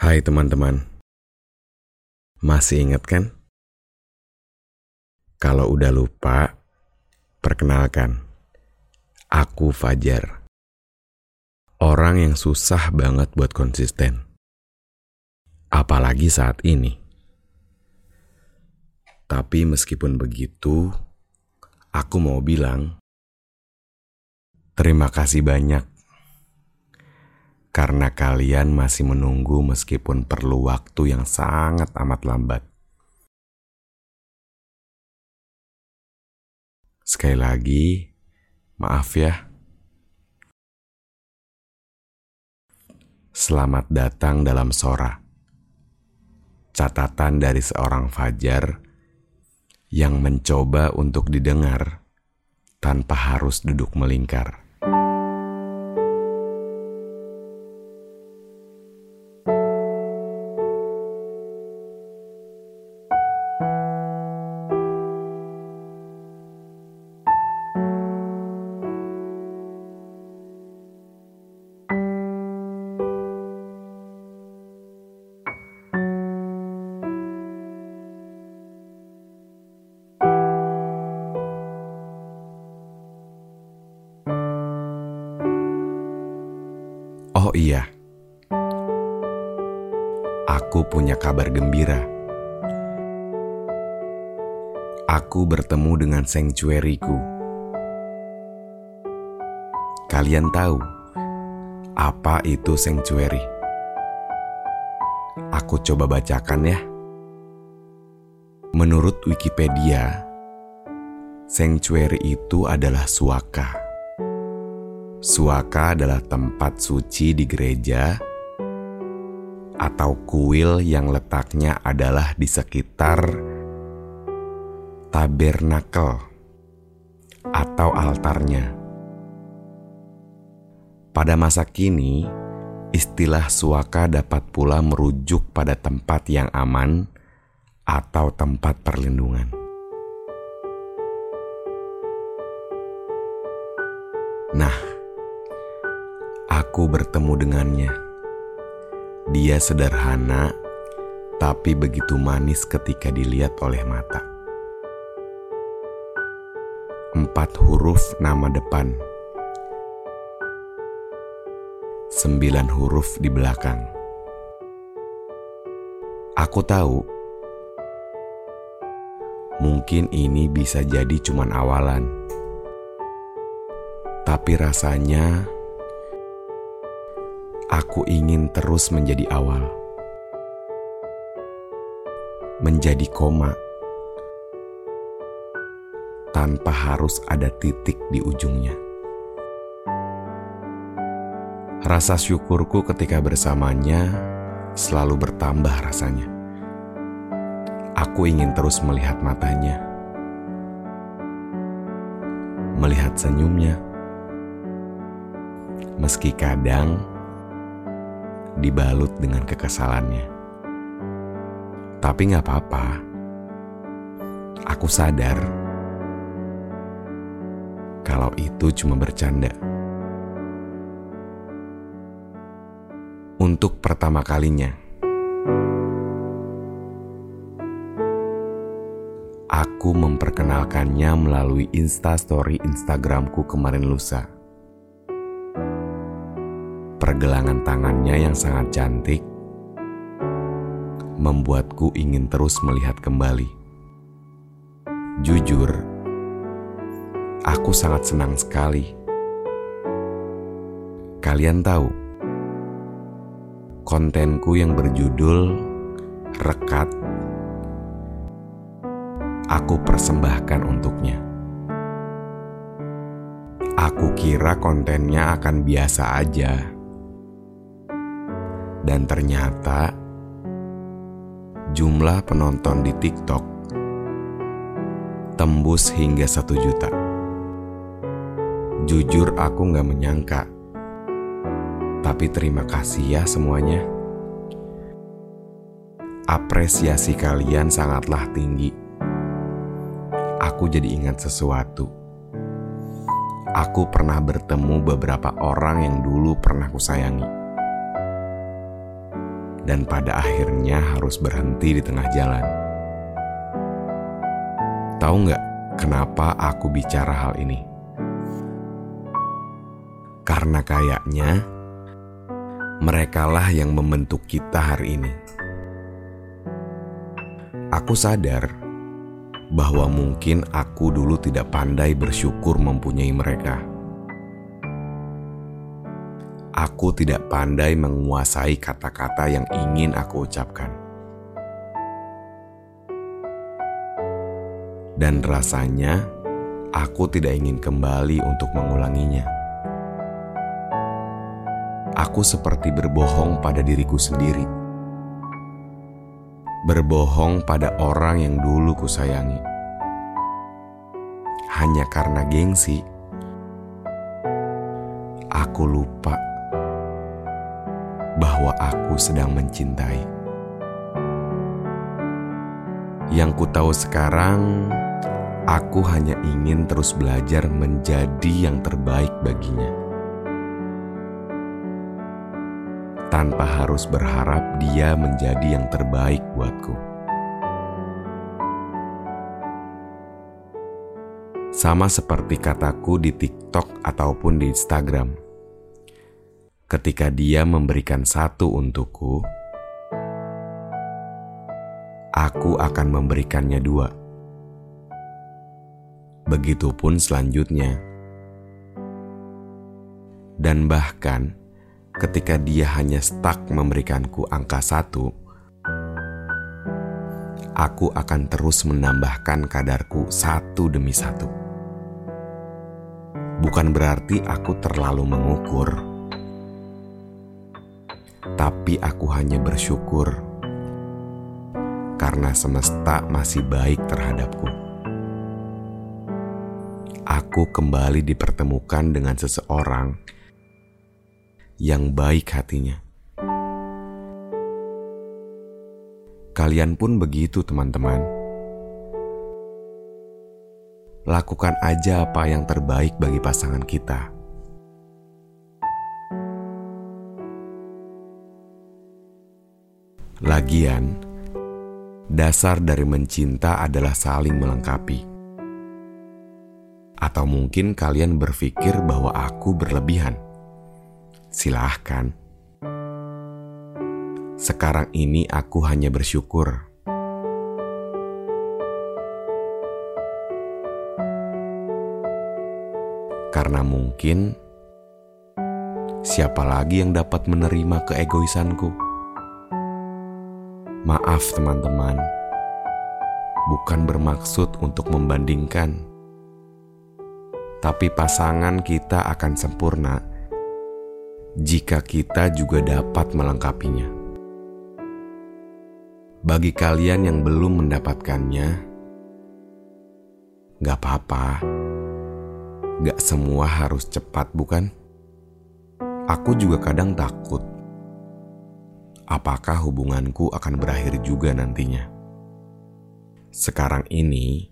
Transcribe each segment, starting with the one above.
Hai teman-teman, masih ingat kan? Kalau udah lupa, perkenalkan, aku Fajar. Orang yang susah banget buat konsisten. Apalagi saat ini. Tapi meskipun begitu, aku mau bilang, terima kasih banyak karena kalian masih menunggu meskipun perlu waktu yang sangat amat lambat. Sekali lagi, maaf ya. Selamat datang dalam Sora. Catatan dari seorang Fajar yang mencoba untuk didengar tanpa harus duduk melingkar. Kabar gembira. Aku bertemu dengan sanctuary-ku. Kalian tahu apa itu sanctuary? Aku coba bacakan ya. Menurut Wikipedia, sanctuary itu adalah suaka. Suaka adalah tempat suci di gereja atau kuil yang letaknya adalah di sekitar tabernakel atau altarnya. Pada masa kini, istilah suaka dapat pula merujuk pada tempat yang aman atau tempat perlindungan. Nah, aku bertemu dengannya. Dia sederhana, tapi begitu manis ketika dilihat oleh mata. Empat huruf nama depan, sembilan huruf di belakang. Aku tahu, mungkin ini bisa jadi cuman awalan, tapi rasanya aku ingin terus menjadi awal, menjadi koma tanpa harus ada titik di ujungnya. Rasa syukurku ketika bersamanya selalu bertambah rasanya. Aku ingin terus melihat matanya, melihat senyumnya, meski kadang dibalut dengan kekesalannya. Tapi gak apa-apa, aku sadar kalau itu cuma bercanda. Untuk pertama kalinya, aku memperkenalkannya melalui instastory Instagramku kemarin lusa. Pergelangan tangannya yang sangat cantik membuatku ingin terus melihat kembali. Jujur, aku sangat senang sekali. Kalian tahu, kontenku yang berjudul Rekat, aku persembahkan untuknya. Aku kira kontennya akan biasa aja, Dan ternyata jumlah penonton di TikTok tembus hingga satu juta. Jujur aku nggak menyangka. Tapi terima kasih ya semuanya. Apresiasi kalian sangatlah tinggi. Aku jadi ingat sesuatu. Aku pernah bertemu beberapa orang yang dulu pernah kusayangi. Dan pada akhirnya harus berhenti di tengah jalan. Tahu nggak kenapa aku bicara hal ini? Karena kayaknya merekalah yang membentuk kita hari ini. Aku sadar bahwa mungkin aku dulu tidak pandai bersyukur mempunyai mereka. Aku tidak pandai menguasai kata-kata yang ingin aku ucapkan. Dan rasanya aku tidak ingin kembali untuk mengulanginya. Aku seperti berbohong pada diriku sendiri. Berbohong pada orang yang dulu kusayangi. Hanya karena gengsi, aku lupa bahwa aku sedang mencintai. Yang ku tahu sekarang, aku hanya ingin terus belajar menjadi yang terbaik baginya. Tanpa harus berharap dia menjadi yang terbaik buatku. Sama seperti kataku di TikTok ataupun di Instagram. Ketika dia memberikan satu untukku, aku akan memberikannya dua. Begitupun selanjutnya. Dan bahkan ketika dia hanya stuck memberikanku angka satu, aku akan terus menambahkan kadarku satu demi satu. Bukan berarti aku terlalu mengukur, tapi aku hanya bersyukur karena semesta masih baik terhadapku. Aku kembali dipertemukan dengan seseorang yang baik hatinya. Kalian pun begitu, teman-teman lakukan aja apa yang terbaik bagi pasangan kita. Lagian, dasar dari mencinta adalah saling melengkapi. Atau mungkin kalian berpikir bahwa aku berlebihan. Silahkan. Sekarang ini aku hanya bersyukur Karena mungkin siapa lagi yang dapat menerima keegoisanku? Maaf teman-teman, bukan bermaksud untuk membandingkan. Tapi pasangan kita akan sempurna jika kita juga dapat melengkapinya. Bagi kalian yang belum mendapatkannya, gak apa-apa Gak semua harus cepat, bukan? Aku juga kadang takut. Apakah hubunganku akan berakhir juga nantinya? Sekarang ini,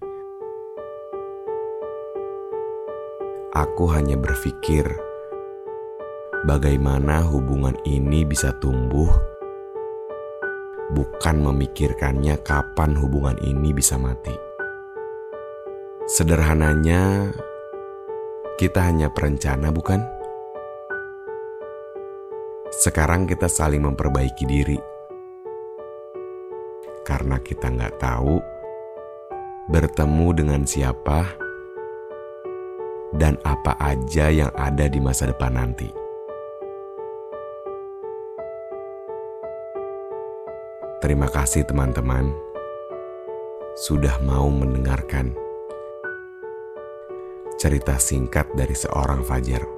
aku hanya berpikir bagaimana hubungan ini bisa tumbuh, bukan memikirkannya kapan hubungan ini bisa mati. Sederhananya, kita hanya perencana, bukan? Sekarang kita saling memperbaiki diri. Karena kita nggak tahu bertemu dengan siapa dan apa aja yang ada di masa depan nanti. Terima kasih teman-teman sudah mau mendengarkan cerita singkat dari seorang Fajar.